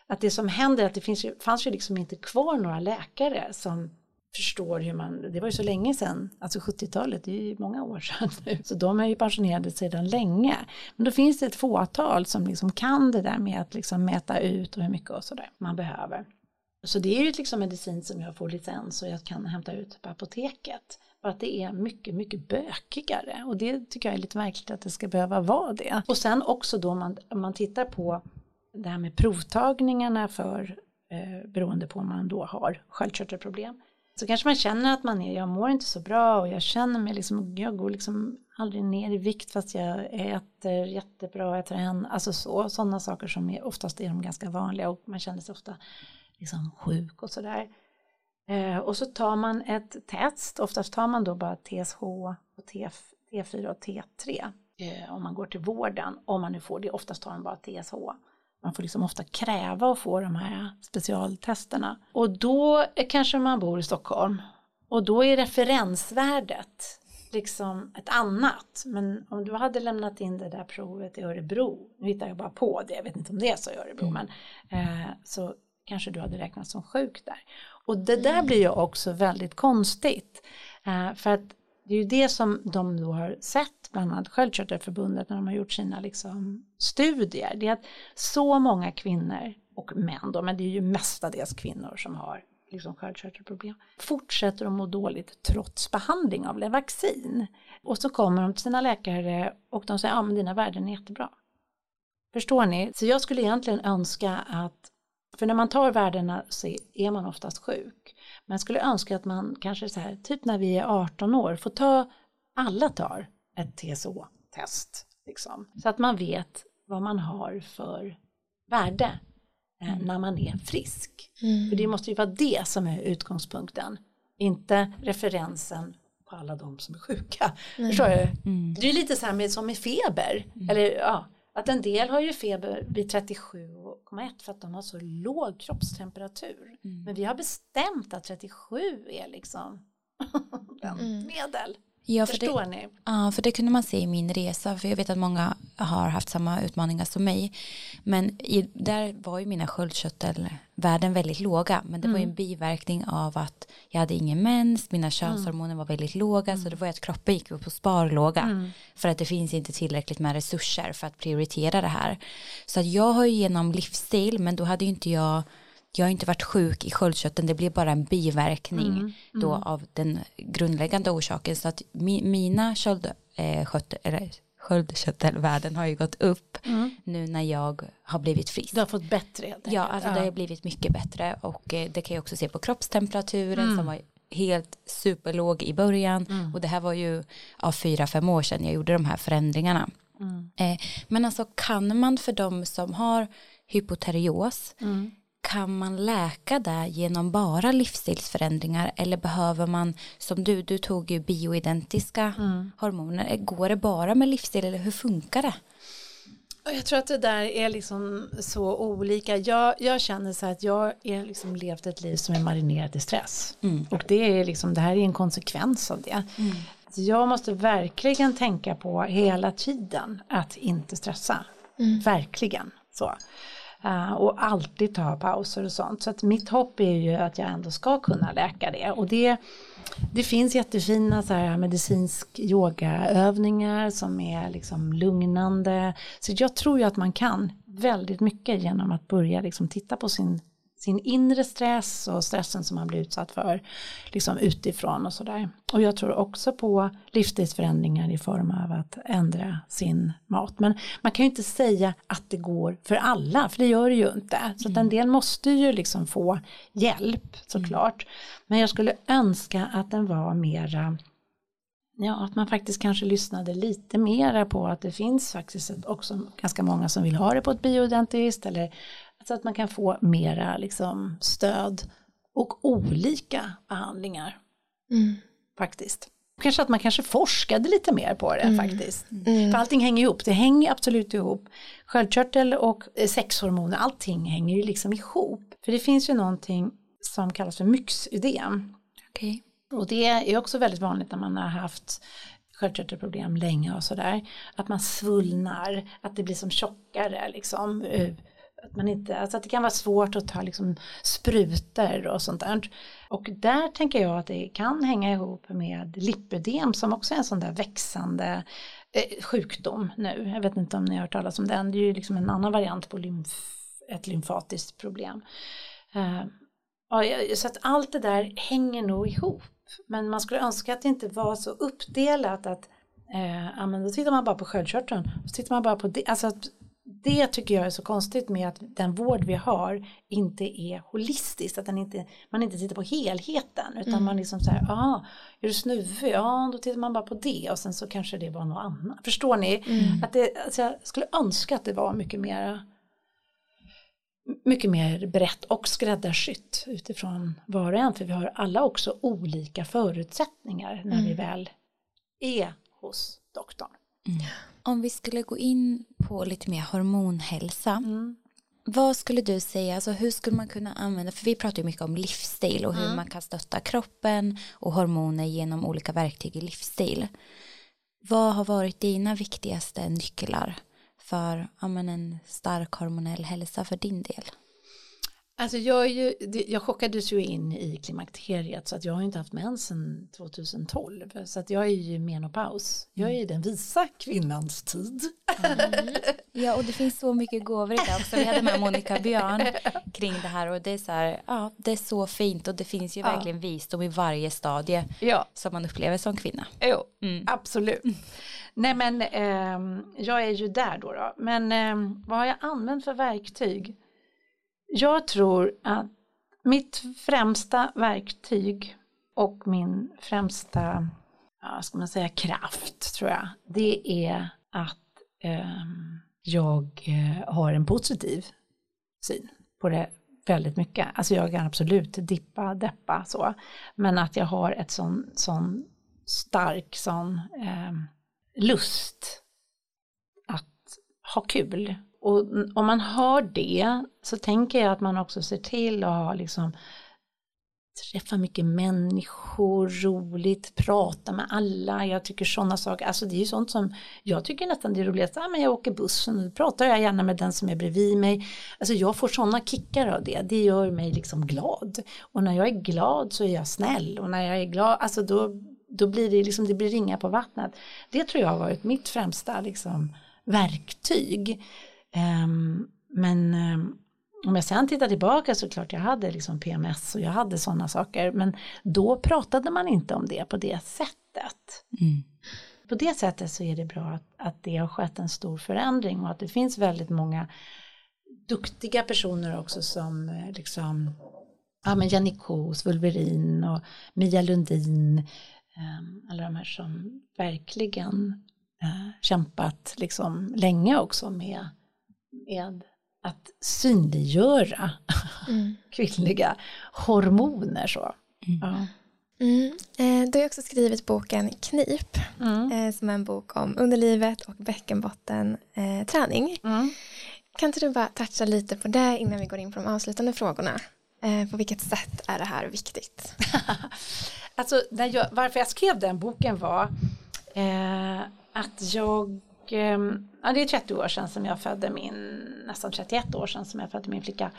att det som händer att det finns fanns ju liksom inte kvar några läkare som förstår hur man, det var ju så länge sedan, alltså 70-talet, det är ju många år sedan nu, så de är ju pensionerade sedan länge. Men då finns det ett fåtal som liksom kan det där med att liksom mäta ut och hur mycket och sådär man behöver. Så det är ju liksom medicin som jag får licens och jag kan hämta ut på apoteket. Bara att det är mycket, mycket bökigare och det tycker jag är lite märkligt att det ska behöva vara det. Och sen också då man, man tittar på det här med provtagningarna för eh, beroende på om man då har sköldkörtelproblem så kanske man känner att man är, jag mår inte så bra och jag känner mig liksom, jag går liksom aldrig ner i vikt fast jag äter jättebra, jag tränar, alltså så, sådana saker som är, oftast är de ganska vanliga och man känner sig ofta liksom sjuk och sådär. Eh, och så tar man ett test, oftast tar man då bara TSH och T, T4 och T3 eh, om man går till vården, om man nu får det, oftast tar man bara TSH man får liksom ofta kräva att få de här specialtesterna. Och då kanske man bor i Stockholm och då är referensvärdet liksom ett annat. Men om du hade lämnat in det där provet i Örebro, nu hittar jag bara på det, jag vet inte om det är så i Örebro, mm. men eh, så kanske du hade räknats som sjuk där. Och det där mm. blir ju också väldigt konstigt. Eh, för att det är ju det som de då har sett, bland annat Sköldkörtelförbundet när de har gjort sina liksom, studier. Det är att så många kvinnor och män då, men det är ju mestadels kvinnor som har liksom sköldkörtelproblem, fortsätter att må dåligt trots behandling av Levaxin. Och så kommer de till sina läkare och de säger, ja men dina värden är jättebra. Förstår ni? Så jag skulle egentligen önska att, för när man tar värdena så är man oftast sjuk. Men jag skulle önska att man kanske så här, typ när vi är 18 år, får ta, alla tar ett TSO-test. Liksom, så att man vet vad man har för värde eh, mm. när man är frisk. Mm. För det måste ju vara det som är utgångspunkten, inte referensen på alla de som är sjuka. Mm. Förstår du? Mm. Det är lite så här med, som med feber, mm. eller ja, att en del har ju feber vid 37,1 för att de har så låg kroppstemperatur. Mm. Men vi har bestämt att 37 är liksom mm. medel. Ja, för Förstår det, ni? Ja, för det kunde man se i min resa, för jag vet att många har haft samma utmaningar som mig. Men i, där var ju mina sköldkörtelvärden väldigt låga, men det mm. var ju en mm. biverkning av att jag hade ingen mens, mina könshormoner var väldigt låga, mm. så det var ju att kroppen gick upp på sparlåga, mm. för att det finns inte tillräckligt med resurser för att prioritera det här. Så att jag har ju genom livsstil, men då hade ju inte jag jag har inte varit sjuk i sköldkörteln, det blir bara en biverkning mm, mm. då av den grundläggande orsaken. Så att mi, mina eh, sköldkörtelvärden har ju gått upp mm. nu när jag har blivit frisk. Du har fått bättre Ja, alltså ja. det har blivit mycket bättre och eh, det kan jag också se på kroppstemperaturen mm. som var helt superlåg i början mm. och det här var ju av fyra, fem år sedan jag gjorde de här förändringarna. Mm. Eh, men alltså kan man för de som har hypoterios mm kan man läka det genom bara livsstilsförändringar eller behöver man som du, du tog ju bioidentiska mm. hormoner, går det bara med livsstil eller hur funkar det? Jag tror att det där är liksom så olika. Jag, jag känner så att jag har liksom levt ett liv som är marinerat i stress. Mm. Och det är liksom, det här är en konsekvens av det. Mm. Jag måste verkligen tänka på hela tiden att inte stressa. Mm. Verkligen så. Uh, och alltid ta pauser och sånt. Så att mitt hopp är ju att jag ändå ska kunna läka det. Och det, det finns jättefina så här medicinsk yogaövningar som är liksom lugnande. Så jag tror ju att man kan väldigt mycket genom att börja liksom titta på sin sin inre stress och stressen som man blir utsatt för liksom utifrån och sådär. Och jag tror också på livsstilsförändringar i form av att ändra sin mat. Men man kan ju inte säga att det går för alla, för det gör det ju inte. Så att en mm. del måste ju liksom få hjälp såklart. Men jag skulle önska att den var mera Ja, att man faktiskt kanske lyssnade lite mera på att det finns faktiskt också ganska många som vill ha det på ett bioidentiskt eller så att man kan få mera liksom, stöd och olika behandlingar. Mm. Faktiskt. Kanske att man kanske forskade lite mer på det mm. faktiskt. Mm. För allting hänger ihop, det hänger absolut ihop. Sköldkörtel och eh, sexhormoner, allting hänger ju liksom ihop. För det finns ju någonting som kallas för myxödem. Okay. Och det är också väldigt vanligt när man har haft sköldkörtelproblem länge och sådär. Att man svullnar, att det blir som tjockare liksom eh, att, man inte, alltså att det kan vara svårt att ta liksom sprutor och sånt där. Och där tänker jag att det kan hänga ihop med lipödem som också är en sån där växande eh, sjukdom nu. Jag vet inte om ni har hört talas om den. Det är ju liksom en annan variant på lymf, ett lymfatiskt problem. Eh, så att allt det där hänger nog ihop. Men man skulle önska att det inte var så uppdelat att eh, då tittar man bara på sköldkörteln. Så tittar man bara på det. Alltså att det tycker jag är så konstigt med att den vård vi har inte är holistisk, att den inte, man inte tittar på helheten utan mm. man liksom här, ja, är du snuvig? Ja, då tittar man bara på det och sen så kanske det var något annat. Förstår ni? Mm. Att det, alltså jag skulle önska att det var mycket mer mycket mer brett och skräddarsytt utifrån var och en för vi har alla också olika förutsättningar när mm. vi väl är hos doktorn. Om vi skulle gå in på lite mer hormonhälsa. Mm. Vad skulle du säga, alltså hur skulle man kunna använda, för vi pratar ju mycket om livsstil och hur mm. man kan stötta kroppen och hormoner genom olika verktyg i livsstil. Vad har varit dina viktigaste nycklar för ja, en stark hormonell hälsa för din del? Alltså jag, är ju, jag chockades ju in i klimakteriet så att jag har inte haft mens sedan 2012 så att jag är ju menopaus. Jag är i den visa kvinnans tid. Mm. Ja och det finns så mycket gåvor i det också. Vi hade med Monica Björn kring det här och det är så här, ja det är så fint och det finns ju ja. verkligen visdom i varje stadie ja. som man upplever som kvinna. Jo, mm. absolut. Nej men eh, jag är ju där då, då. men eh, vad har jag använt för verktyg? Jag tror att mitt främsta verktyg och min främsta, ja, ska man säga, kraft tror jag, det är att ehm, eh, jag har en positiv syn på det väldigt mycket. Alltså jag kan absolut dippa, deppa så, men att jag har ett sån, sån stark sån eh, lust att ha kul och om man har det så tänker jag att man också ser till att ha liksom träffa mycket människor, roligt, prata med alla. Jag tycker sådana saker, alltså det är ju sånt som jag tycker nästan det är roligast. Ah, men jag åker bussen och då pratar jag gärna med den som är bredvid mig. Alltså jag får sådana kickar av det, det gör mig liksom glad. Och när jag är glad så är jag snäll och när jag är glad, alltså då, då blir det liksom, det blir ringa på vattnet. Det tror jag har varit mitt främsta liksom verktyg. Um, men um, om jag sen tittar tillbaka så klart jag hade liksom PMS och jag hade sådana saker men då pratade man inte om det på det sättet. Mm. På det sättet så är det bra att, att det har skett en stor förändring och att det finns väldigt många duktiga personer också som eh, liksom ja men Jenny Kos, Vulverin och Mia Lundin um, alla de här som verkligen uh, kämpat liksom länge också med, med att synliggöra mm. kvinnliga hormoner. Så. Mm. Ja. Mm. Eh, du har också skrivit boken Knip mm. eh, som är en bok om underlivet och bäckenbottenträning. Eh, mm. Kan inte du bara toucha lite på det innan vi går in på de avslutande frågorna? Eh, på vilket sätt är det här viktigt? alltså, jag, varför jag skrev den boken var eh, att jag Ehm, ja, det är 30 år sedan som jag födde min, nästan 31 år sedan som jag födde min flicka.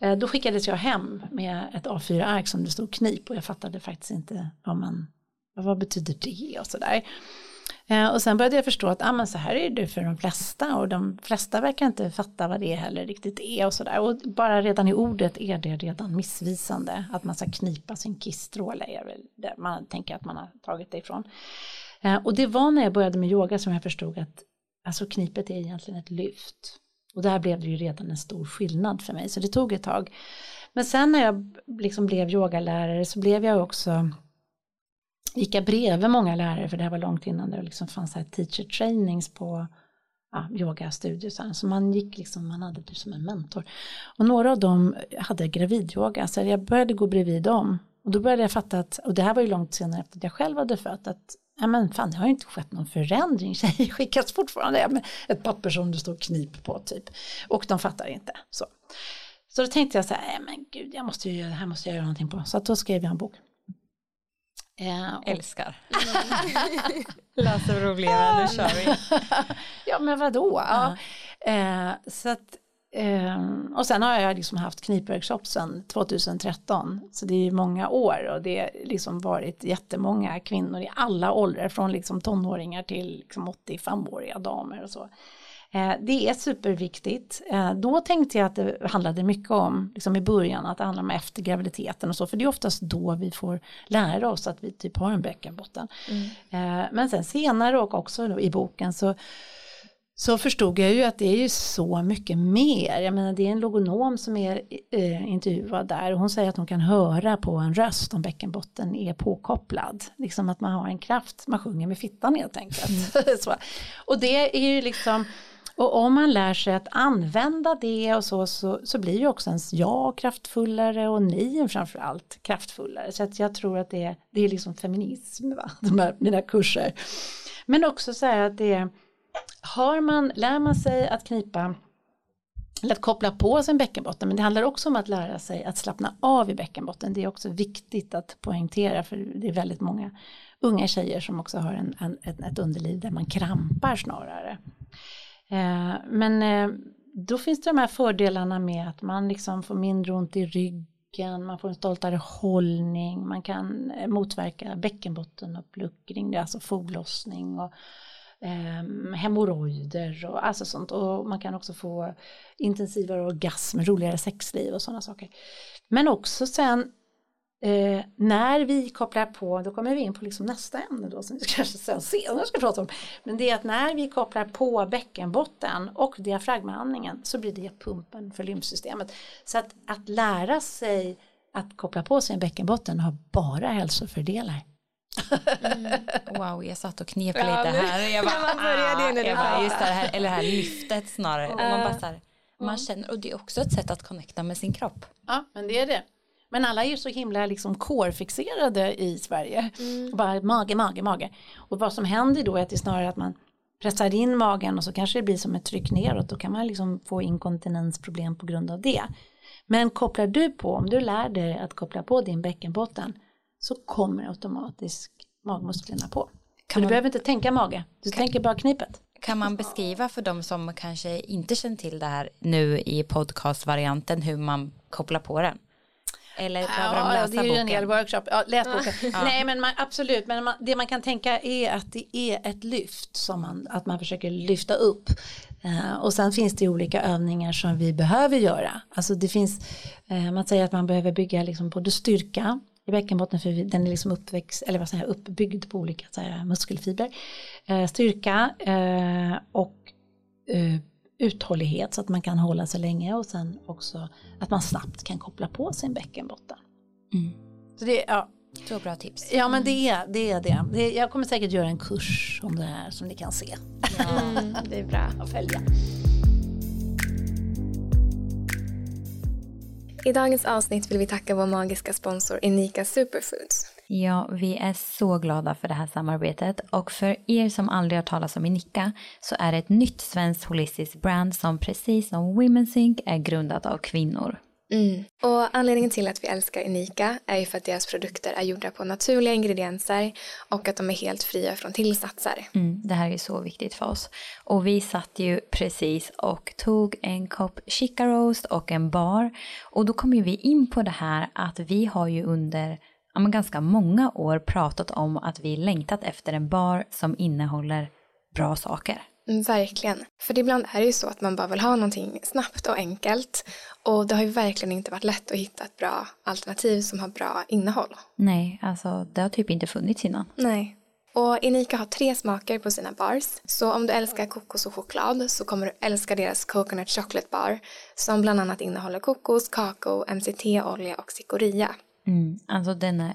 Eh, då skickades jag hem med ett A4-ark som det stod knip och jag fattade faktiskt inte vad man, vad betyder det och sådär. Eh, och sen började jag förstå att ah, men så här är det för de flesta och de flesta verkar inte fatta vad det heller riktigt är och sådär. Och bara redan i ordet är det redan missvisande. Att man ska knipa sin kissstråle är väl det man tänker att man har tagit det ifrån. Eh, och det var när jag började med yoga som jag förstod att alltså knipet är egentligen ett lyft. Och där blev det ju redan en stor skillnad för mig, så det tog ett tag. Men sen när jag liksom blev yogalärare så blev jag också gick jag bredvid många lärare för det här var långt innan det liksom fanns här teacher trainings på ja, yogastudier. Så man gick liksom, man hade det som en mentor. Och några av dem hade gravidyoga så jag började gå bredvid dem. Och då började jag fatta att, och det här var ju långt senare efter att jag själv hade fött, att ja men fan det har ju inte skett någon förändring, tjejer skickas fortfarande med ett papper som det står knip på typ. Och de fattar inte. Så, så då tänkte jag så här, men gud, jag måste ju, det här måste jag göra någonting på. Så att då skrev jag en bok. Eh, och... Älskar. Löser problem, nu kör vi. ja men vadå? Ja. Eh, så att Um, och sen har jag liksom haft knipworkshop sedan 2013 så det är många år och det har liksom varit jättemånga kvinnor i alla åldrar från liksom tonåringar till liksom 85-åriga damer och så. Uh, det är superviktigt. Uh, då tänkte jag att det handlade mycket om, liksom i början, att det handlar om efter graviditeten och så, för det är oftast då vi får lära oss att vi typ har en bäckenbotten. Mm. Uh, men sen senare och också i boken så så förstod jag ju att det är ju så mycket mer. Jag menar det är en logonom som är eh, intervjuad där och hon säger att hon kan höra på en röst om bäckenbotten är påkopplad. Liksom att man har en kraft, man sjunger med fittan helt enkelt. Mm. och det är ju liksom, och om man lär sig att använda det och så, så, så blir ju också ens jag kraftfullare och ni framförallt kraftfullare. Så att jag tror att det är, det är liksom feminism, va? de här, mina kurser. Men också så här att det är har man, lär man sig att knipa eller att koppla på sin bäckenbotten men det handlar också om att lära sig att slappna av i bäckenbotten. Det är också viktigt att poängtera för det är väldigt många unga tjejer som också har en, en, ett underliv där man krampar snarare. Eh, men eh, då finns det de här fördelarna med att man liksom får mindre ont i ryggen, man får en stoltare hållning, man kan motverka bäckenbottenuppluckring, det är alltså foglossning och eh, hemorrojder och alltså sånt. Och man kan också få intensivare orgasm, roligare sexliv och sådana saker. Men också sen eh, när vi kopplar på, då kommer vi in på liksom nästa ämne då som vi kanske sen senare ska prata om. Men det är att när vi kopplar på bäckenbotten och diafragmaandningen så blir det pumpen för lymfsystemet. Så att, att lära sig att koppla på sin bäckenbotten har bara hälsofördelar. Mm. Wow, jag satt och knep ja, lite här. Jag bara, man började ah, jag bara, just det här, eller det här lyftet snarare. Uh. man, bara så här, man känner, och det är också ett sätt att connecta med sin kropp. Ja, men det är det. Men alla är ju så himla liksom core i Sverige. Mm. Bara mage, mage, mage. Och vad som händer då är att det är snarare att man pressar in magen och så kanske det blir som ett tryck neråt. Då kan man liksom få inkontinensproblem på grund av det. Men kopplar du på, om du lär dig att koppla på din bäckenbotten så kommer automatiskt magmusklerna på. Kan du man... behöver inte tänka mage, du kan... tänker bara knipet. Kan man beskriva för de som kanske inte känner till det här nu i podcastvarianten hur man kopplar på den? Eller behöver ja, de läsa boken? Det är ju en hel workshop. Ja, läs boken. Ja. Nej men man, absolut, men man, det man kan tänka är att det är ett lyft som man, att man försöker lyfta upp. Uh, och sen finns det olika övningar som vi behöver göra. Alltså det finns, uh, man säger att man behöver bygga liksom både styrka i bäckenbotten för den är liksom uppväxt, eller vad säger uppbyggd på olika så här, muskelfibrer. Uh, styrka och uthållighet så att man kan hålla sig länge och sen också att man snabbt kan koppla på sin bäckenbotten. Mm. Så det, ja. Så bra tips. Ja men det är det. Är det. det är, jag kommer säkert göra en kurs om det här som ni kan se. Ja, det är bra. att följa. I dagens avsnitt vill vi tacka vår magiska sponsor Inika Superfoods. Ja, vi är så glada för det här samarbetet och för er som aldrig har talat om Inika så är det ett nytt svenskt holistiskt brand som precis som Women's Inc är grundat av kvinnor. Mm. Och anledningen till att vi älskar Unika är ju för att deras produkter är gjorda på naturliga ingredienser och att de är helt fria från tillsatser. Mm, det här är så viktigt för oss. Och vi satt ju precis och tog en kopp chica roast och en bar och då kom ju vi in på det här att vi har ju under ja, ganska många år pratat om att vi längtat efter en bar som innehåller bra saker. Verkligen. För ibland är det ju så att man bara vill ha någonting snabbt och enkelt. Och det har ju verkligen inte varit lätt att hitta ett bra alternativ som har bra innehåll. Nej, alltså det har typ inte funnits innan. Nej. Och Inika har tre smaker på sina bars. Så om du älskar kokos och choklad så kommer du älska deras Coconut Chocolate Bar som bland annat innehåller kokos, kakao, MCT-olja och cikoria. Mm, alltså den är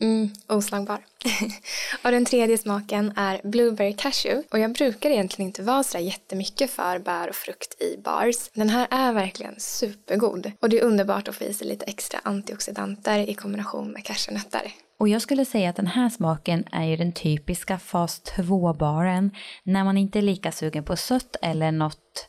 Mm, oslagbar. och den tredje smaken är Blueberry Cashew. Och jag brukar egentligen inte vara sådär jättemycket för bär och frukt i bars. Den här är verkligen supergod. Och det är underbart att få i sig lite extra antioxidanter i kombination med cashewnötter. Och jag skulle säga att den här smaken är ju den typiska fas 2-baren när man inte är lika sugen på sött eller något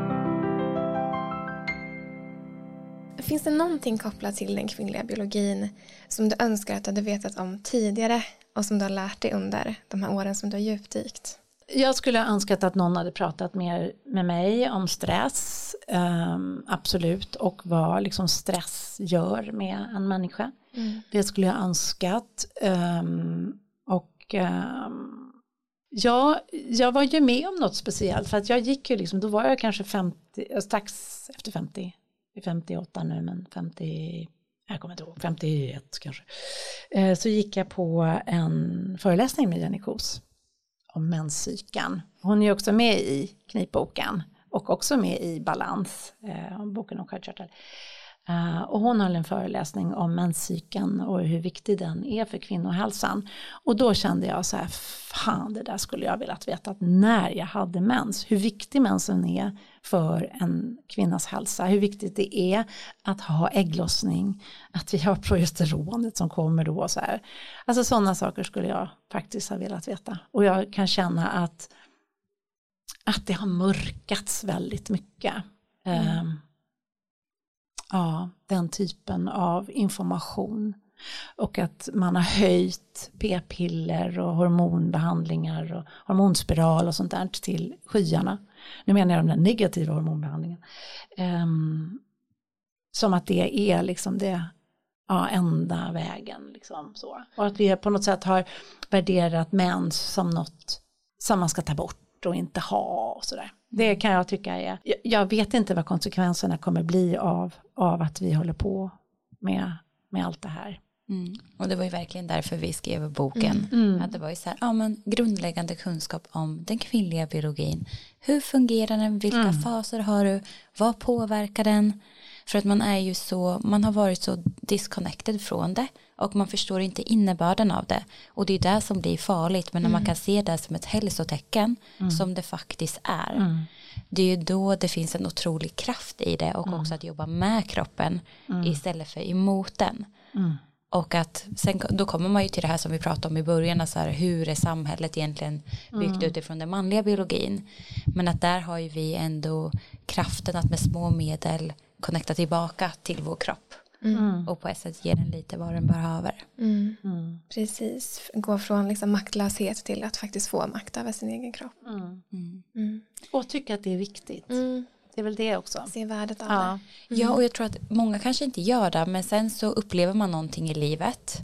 Finns det någonting kopplat till den kvinnliga biologin som du önskar att du hade vetat om tidigare och som du har lärt dig under de här åren som du har djupdykt? Jag skulle ha önskat att någon hade pratat mer med mig om stress, um, absolut, och vad liksom stress gör med en människa. Mm. Det skulle jag ha önskat. Um, och um, ja, jag var ju med om något speciellt för att jag gick ju liksom, då var jag kanske 50, strax efter 50, 58 nu men 50, jag kommer inte ihåg, 51 kanske. Eh, så gick jag på en föreläsning med Jenny Kos om menscykeln. Hon är också med i Knipboken och också med i Balans, eh, boken om sköldkörtel. Uh, och hon höll en föreläsning om menscykeln och hur viktig den är för kvinnohälsan. Och då kände jag så här, fan det där skulle jag velat veta när jag hade mens. Hur viktig mensen är för en kvinnas hälsa. Hur viktigt det är att ha ägglossning. Att vi har progesteronet som kommer då. Så här. Alltså sådana saker skulle jag faktiskt ha velat veta. Och jag kan känna att, att det har mörkats väldigt mycket. Mm. Ja, den typen av information. Och att man har höjt p-piller och hormonbehandlingar och hormonspiral och sånt där till skyarna. Nu menar jag den negativa hormonbehandlingen. Um, som att det är liksom det ja, enda vägen. Liksom, så. Och att vi på något sätt har värderat mens som något som man ska ta bort och inte ha och sådär. Det kan jag tycka är, jag vet inte vad konsekvenserna kommer bli av, av att vi håller på med, med allt det här. Mm. Och det var ju verkligen därför vi skrev boken. Mm. mm. Att det var ju så här, ja men grundläggande kunskap om den kvinnliga biologin. Hur fungerar den? Vilka mm. faser har du? Vad påverkar den? För att man är ju så, man har varit så disconnected från det och man förstår inte innebörden av det. Och det är det som blir farligt, men när man mm. kan se det som ett hälsotecken mm. som det faktiskt är. Mm. Det är ju då det finns en otrolig kraft i det och mm. också att jobba med kroppen mm. istället för emot den. Mm. Och att sen då kommer man ju till det här som vi pratade om i början, så här, hur är samhället egentligen byggt utifrån den manliga biologin. Men att där har ju vi ändå kraften att med små medel connecta tillbaka till vår kropp. Mm. Och på ett sätt ge den lite vad den behöver. Mm. Mm. Precis, gå från liksom maktlöshet till att faktiskt få makt över sin egen kropp. Mm. Mm. Och tycka att det är viktigt. Mm. Det är väl det också. Se värdet av ja. det. Ja, och jag tror att många kanske inte gör det, men sen så upplever man någonting i livet.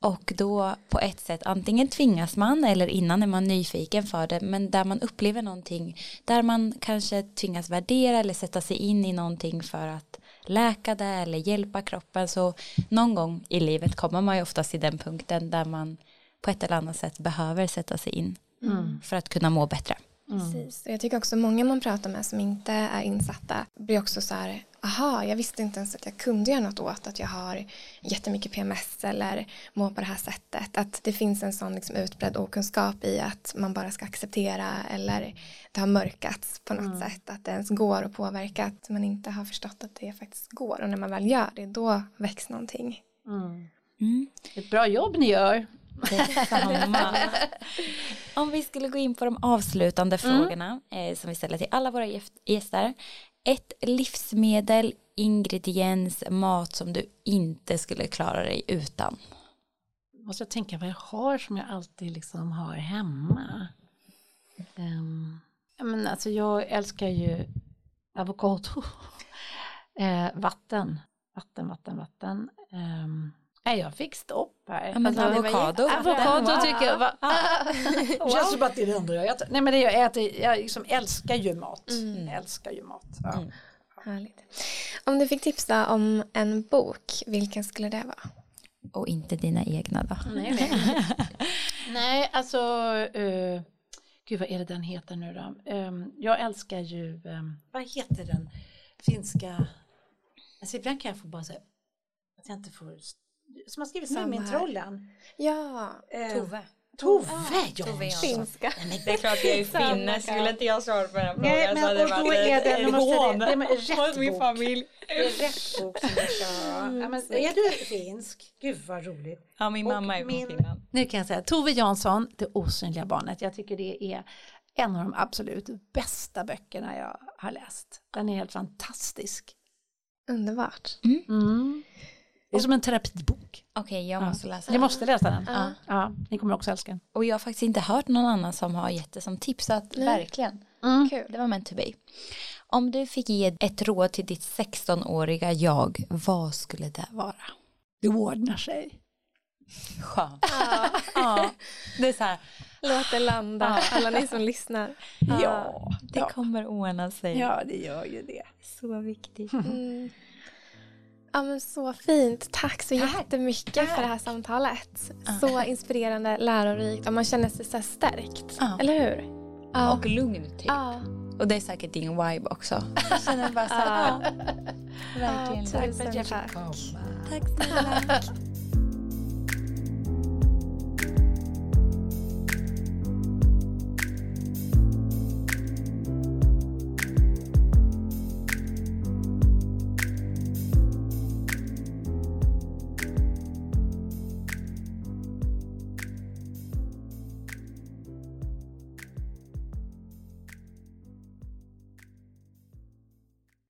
Och då på ett sätt antingen tvingas man eller innan är man nyfiken för det men där man upplever någonting där man kanske tvingas värdera eller sätta sig in i någonting för att läka det eller hjälpa kroppen så någon gång i livet kommer man ju oftast till den punkten där man på ett eller annat sätt behöver sätta sig in mm. för att kunna må bättre. Mm. Precis. Jag tycker också många man pratar med som inte är insatta blir också så här, aha, jag visste inte ens att jag kunde göra något åt att jag har jättemycket PMS eller mår på det här sättet. Att det finns en sån liksom utbredd okunskap i att man bara ska acceptera eller det har mörkats på något mm. sätt, att det ens går att påverka, att man inte har förstått att det faktiskt går och när man väl gör det, då väcks någonting. Mm. Mm. Ett bra jobb ni gör. Detsamma. Om vi skulle gå in på de avslutande mm. frågorna eh, som vi ställer till alla våra gäster. Ett livsmedel, ingrediens, mat som du inte skulle klara dig utan. Måste jag tänka vad jag har som jag alltid liksom har hemma. Um, men alltså jag älskar ju avokado. eh, vatten, vatten, vatten, vatten. Um, Nej, jag fick stopp här. Ja, men alltså, avokado. Avokado tycker jag var... wow. känns som att det är det enda jag äter. Nej men det jag äter, jag liksom älskar ju mat. Mm. älskar ju mat. Ja. Mm. Härligt. Om du fick tipsa om en bok, vilken skulle det vara? Och inte dina egna då? Nej, nej. nej alltså, uh, gud vad är det den heter nu då? Um, jag älskar ju, um, vad heter den finska, alltså ibland kan jag få bara säga att jag inte får som har skrivit Mumintrollen. Ja, eh, Tove. Tove ja. Tove Finska. det är klart jag är finne, skulle inte jag svara på den frågan Nej, men, så hade och då är det, nu måste det, det är rätt min familj. Det är rätt bok som jag ska ha. Ja, men, är du finsk? Gud vad roligt. Ja, min och mamma är från Finland. Nu kan jag säga Tove Jansson, Det osynliga barnet. Jag tycker det är en av de absolut bästa böckerna jag har läst. Den är helt fantastisk. Underbart. Mm. Mm. Det är som en terapibok. Okej, okay, jag måste läsa den. Ni måste läsa den. Ja. ja. Ni kommer också älska den. Och jag har faktiskt inte hört någon annan som har gett det som tips. Så att, verkligen. Mm. Kul. Det var meant to be. Om du fick ge ett råd till ditt 16-åriga jag, vad skulle det vara? Det ordnar sig. Skönt. Ja. ja. Det är så här. Låt det landa, alla ni som lyssnar. Ja, det kommer ordna sig. Ja, det gör ju det. Så viktigt. Mm. Ja, men så fint. Tack så Tack. jättemycket Tack. för det här samtalet. Ja. Så inspirerande, lärorikt och man känner sig så stärkt. Ja. Eller hur? Ja. Och lugn typ. Ja. Och det är säkert din vibe också. Jag känner bara så här, ja. Verkligen. Tack, tack, tack. Tack snälla.